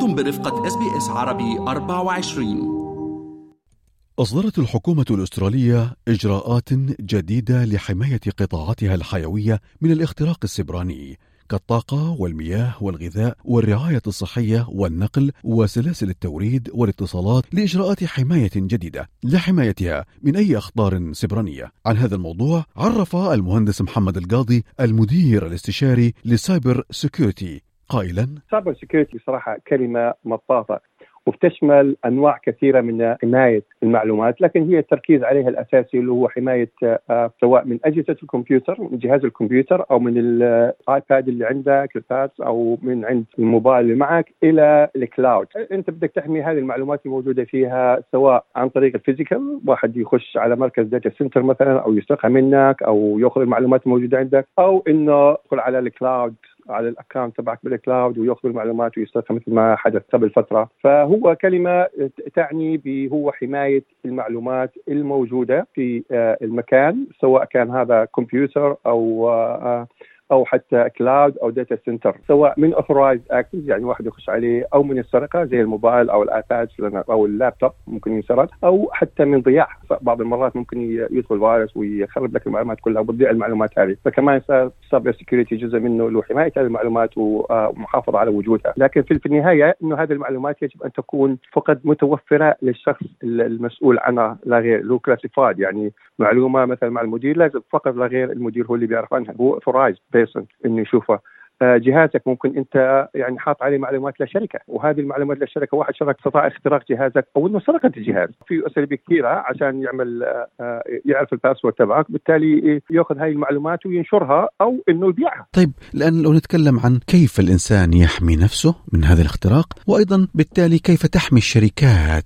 أنتم برفقة SBS عربي 24 أصدرت الحكومة الأسترالية إجراءات جديدة لحماية قطاعاتها الحيوية من الاختراق السبراني كالطاقة والمياه والغذاء والرعاية الصحية والنقل وسلاسل التوريد والاتصالات لإجراءات حماية جديدة لحمايتها من أي أخطار سبرانية. عن هذا الموضوع عرف المهندس محمد القاضي المدير الاستشاري ل cyber security قائلا؟ cyber security صراحة كلمة مطاطة وبتشمل أنواع كثيرة من حماية المعلومات لكن هي التركيز عليها الأساسي اللي هو حماية آه، سواء من أجهزة الكمبيوتر من جهاز الكمبيوتر أو من ال iPad اللي عندك ال pad أو من عند الموبايل اللي معك إلى ال cloud أنت بدك تحمي هذه المعلومات الموجوده فيها سواء عن طريق ال physical واحد يخش على مركز data center مثلا أو يسرقها منك أو يأخذ المعلومات الموجودة عندك أو إنه يدخل على ال cloud على ال account تبعك بال cloud ويأخذ المعلومات ويستخدمها مثل ما حدث قبل فترة. فهو كلمة تعني بهو حماية المعلومات الموجودة في آه، المكان سواء كان هذا كمبيوتر أو آه، أو حتى cloud أو data center سواء من unauthorized access يعني واحد يخش عليه أو من السرقة زي الموبايل أو ال iPad أو اللابتوب ممكن ينسرق أو حتى من ضياع. بعض المرات ممكن يدخل فيروس ويخرب لك المعلومات كلها وتضيع المعلومات هذه. فكمان cyber security جزء منه له حمايه هذه المعلومات ومحافظة على وجودها. لكن في النهاية إنه هذه المعلومات يجب أن تكون فقط متوفرة للشخص المسؤول عنها لا غير له classified يعني معلومة مثلا مع المدير لازم فقط لا غير المدير هو اللي بيعرف عنها. هو authorized person انه يشوفها آه، جهازك ممكن أنت يعني حاط عليه معلومات لشركه وهذه المعلومات للشركه واحد شرك استطاع اختراق جهازك أو إنه سرقت الجهاز. في اساليب كثيره عشان يعمل آه، يعرف ال password تبعك بالتالي يأخذ هاي المعلومات وينشرها أو إنه يبيعها. طيب الان لو نتكلم عن كيف الإنسان يحمي نفسه من هذا الاختراق وأيضا بالتالي كيف تحمي الشركات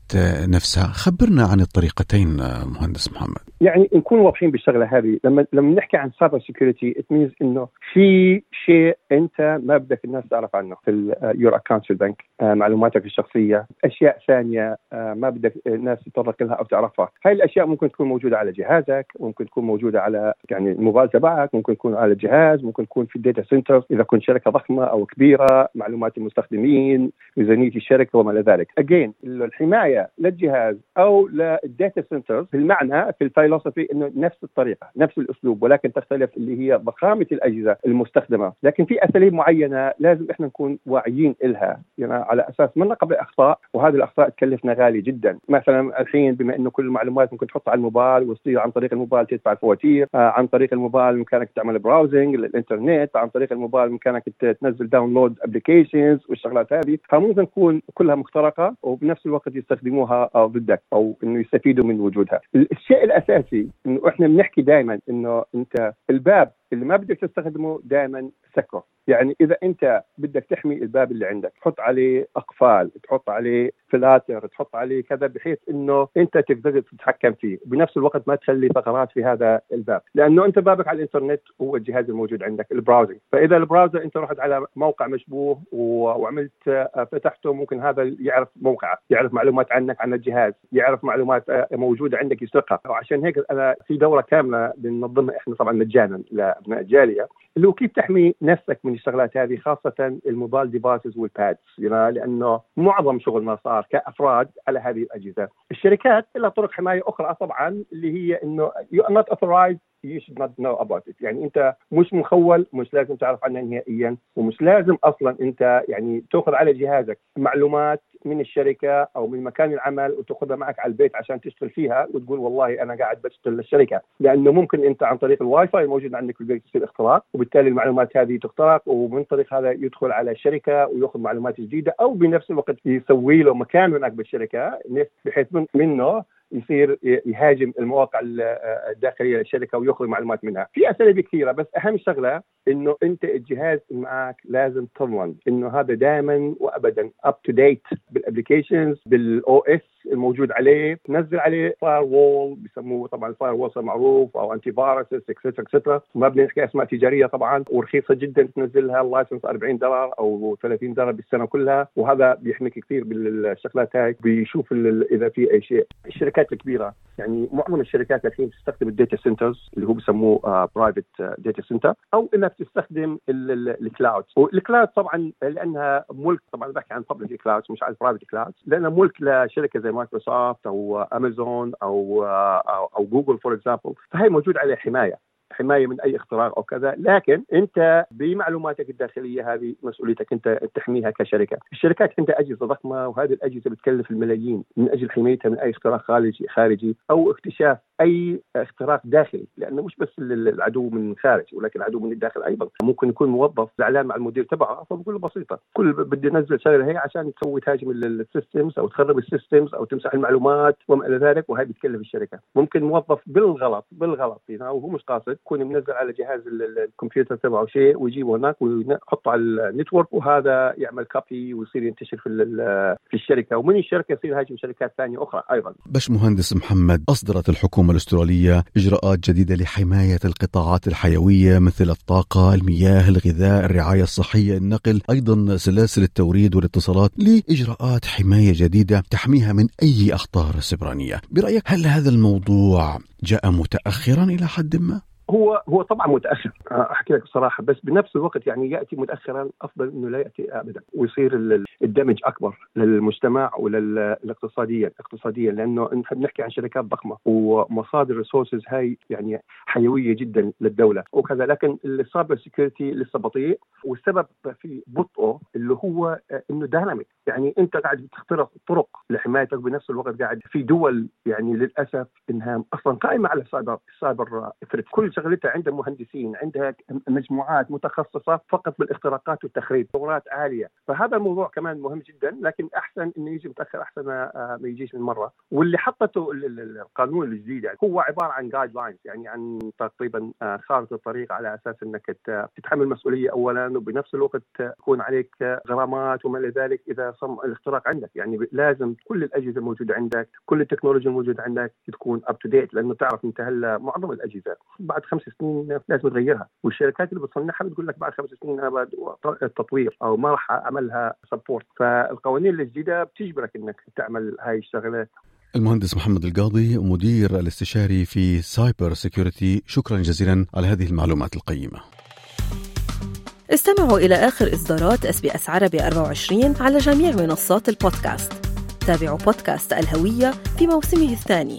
نفسها؟ خبرنا عن الطريقتين مهندس محمد. يعني نكون واضحين بالشغلة هذه. لما لما نحكي عن cyber security اتميز إنه في شيء أنت ما بدك الناس تعرف عنه في your account في البنك آه، معلوماتك الشخصية أشياء ثانية آه، ما بدك الناس تتطرق لها أو تعرفها. هاي الأشياء ممكن تكون موجودة على جهازك ممكن تكون موجودة على يعني الموبايل تبعك ممكن تكون على الجهاز ممكن تكون في ال data center إذا كنت شركة ضخمة أو كبيرة معلومات المستخدمين ميزانيه الشركة وما إلى ذلك. again الحماية للجهاز أو لل data centers بالمعنى في ال philosophy إنه نفس الطريقة نفس الأسلوب ولكن تختلف اللي هي ضخامة الأجهزة المستخدمة. لكن في أساليب معينة لازم إحنا نكون واعيين لها يعني على أساس ما نقبل أخطاء وهذه الأخطاء تكلفنا غالي جدا. مثلا الحين بما إنه كل المعلومات ممكن تحطها على الموبايل وتصير عن طريق الموبايل تدفع الفواتير آه عن طريق الموبايل بإمكانك تعمل browsing للإنترنت عن طريق الموبايل بإمكانك تنزل download applications والشغلات هذه. فممكن تكون كلها مخترقة وبنفس الوقت يستخدموها ضدك أو إنه يستفيدوا من وجودها. الشيء الأساسي إنه إحنا بنحكي دائما إنه أنت الباب اللي ما بدك تستخدمه دائما سكره يعني إذا أنت بدك تحمي الباب اللي عندك تحط عليه أقفال تحط عليه فلاتر تحط عليه كذا بحيث إنه أنت تقدر تتحكم فيه. بنفس الوقت ما تخلي ثغرات في هذا الباب. لأنه أنت بابك على الإنترنت هو الجهاز الموجود عندك ال browsing فإذا ال browser أنت رحت على موقع مشبوه وعملت آه، فتحته ممكن هذا يعرف موقعك يعرف معلومات عنك عن الجهاز يعرف معلومات آه، موجودة عندك يسرقها. وعشان هيك أنا في دورة كاملة بننظمها إحنا طبعا مجانا لأبناء الجاليه اللي هو كيف تحمي نفسك من الشغلات هذه خاصة ال mobile devices وال pads لأنه معظم شغلنا صار كأفراد على هذه الأجهزة. الشركات لها طرق حماية أخرى طبعا اللي هي إنه you not you should not know about it. يعني أنت مش مخول مش لازم تعرف عنها نهائيا ومش لازم أصلا أنت يعني تأخذ على جهازك معلومات من الشركة أو من مكان العمل وتأخذها معك على البيت عشان تشتغل فيها وتقول والله أنا قاعد بشتغل للشركة. لأنه ممكن أنت عن طريق الواي فاي الموجود عندك في البيت يصير اختراق وبالتالي المعلومات هذه تخترق ومن طريق هذا يدخل على الشركة ويأخذ معلومات جديدة أو بنفس الوقت يسوي له مكان هناك بالشركة بحيث منه يصير يهاجم المواقع الداخلية للشركة وياخذ معلومات منها، في أساليب كثيرة بس أهم شغلة إنه أنت الجهاز معك لازم تضمن إنه هذا دائما وابدا up to date بال applications بال OS الموجود عليه. تنزل عليه firewall بيسموه طبعا ال firewall معروف أو antivirus et cetera et cetera ما بنحكي أسماء تجارية طبعا ورخيصة جدا تنزلها ال license 40 دولار أو 30 دولار بالسنة كلها. وهذا بيحميك كثير بالشغلات هاي بيشوف إذا في أي شيء. الشركات الكبيرة يعني معظم الشركات الحين تستخدم ال data centers اللي هو بيسموه private data center أو انها بتستخدم ال cloud وال cloud طبعا لأنها ملك طبعا بحكي عن public cloud مش عن private cloud لأنها ملك لشركة زي مايكروسوفت أو امازون أو أو, أو جوجل for example فهي موجود عليها حماية حماية من أي اختراق أو كذا. لكن أنت بمعلوماتك الداخلية هذه مسؤوليتك أنت تحميها كشركة. الشركات عندها أجهزة ضخمة وهذه الأجهزة بتكلف الملايين من أجل حمايتها من أي اختراق خارجي خارجي أو اكتشاف أي اختراق داخلي لأنه مش بس العدو من الخارج ولكن العدو من الداخل أيضا. ممكن يكون موظف زعلان مع المدير تبعه فبقول له بسيطة. كل بدي أنزل شغلة هي عشان تسوي تهاجم ال systems أو تخرب ال systems أو تمسح المعلومات وما إلى ذلك وهي بتكلف الشركة. ممكن موظف بالغلط بالغلط وهو مش قاصد يكون منزل على جهاز الكمبيوتر تبعه شيء ويجيبه هناك ويحطه على ال network وهذا يعمل copy ويصير ينتشر في في الشركة. ومن الشركة يصير هاجم شركات ثانية أخرى أيضا. باش مهندس محمد أصدرت الحكومة الأسترالية إجراءات جديدة لحماية القطاعات الحيوية مثل الطاقه، المياه، الغذاء، الرعاية الصحية، النقل، أيضا سلاسل التوريد والاتصالات لإجراءات حماية جديدة تحميها من أي أخطار سيبرانية. برأيك هل هذا الموضوع جاء متاخرا إلى حد ما؟ هو هو طبعا متأخر. أحكي لك بصراحة بس بنفس الوقت يعني يأتي متاخرا أفضل إنه لا يأتي ابدا ويصير الدمج أكبر للمجتمع وللاقتصاديا اقتصاديا لأنه نحن بنحكي عن شركات ضخمة ومصادر resources هاي يعني حيوية جدا للدولة. وكذا لكن ال cyber security لسه بطيء والسبب في بطئه اللي هو إنه dynamic يعني أنت قاعد تخترق طرق لحمايتك بنفس الوقت قاعد في دول يعني للأسف إنها أصلا قائمة على ال cyber ال cyber كل شغلتها عندها مهندسين عندها مجموعات متخصصة فقط بالاختراقات والتخريب دورات عالية. فهذا الموضوع كمان مهم جدا لكن أحسن إنه يجي متأخر أحسن ما يجيش من مرة. واللي حطته القانون الجديد يعني هو عبارة عن guidelines يعني عن تقريبا خارطة الطريق على أساس إنك تتحمل مسؤولية اولا وبنفس الوقت يكون عليك غرامات وما إلى ذلك إذا تم الاختراق عندك. يعني لازم كل الأجهزة الموجوده عندك كل التكنولوجيا الموجوده عندك تكون up to date لأنه تعرف أنت هلأ معظم الأجهزة. بعد خمس سنين لازم تغيرها والشركات اللي بتصنعها بتقول لك بعد خمس سنين أنا التطوير أو ما راح أعملها support فالقوانين الجديدة بتجبرك إنك تعمل هاي الشغله المهندس محمد القاضي مدير الاستشاري في cyber security شكرا جزيلا على هذه المعلومات القيمة. استمعوا إلى آخر إصدارات SBS عربي 24 على جميع منصات البودكاست. تابعوا بودكاست الهوية في موسمه الثاني.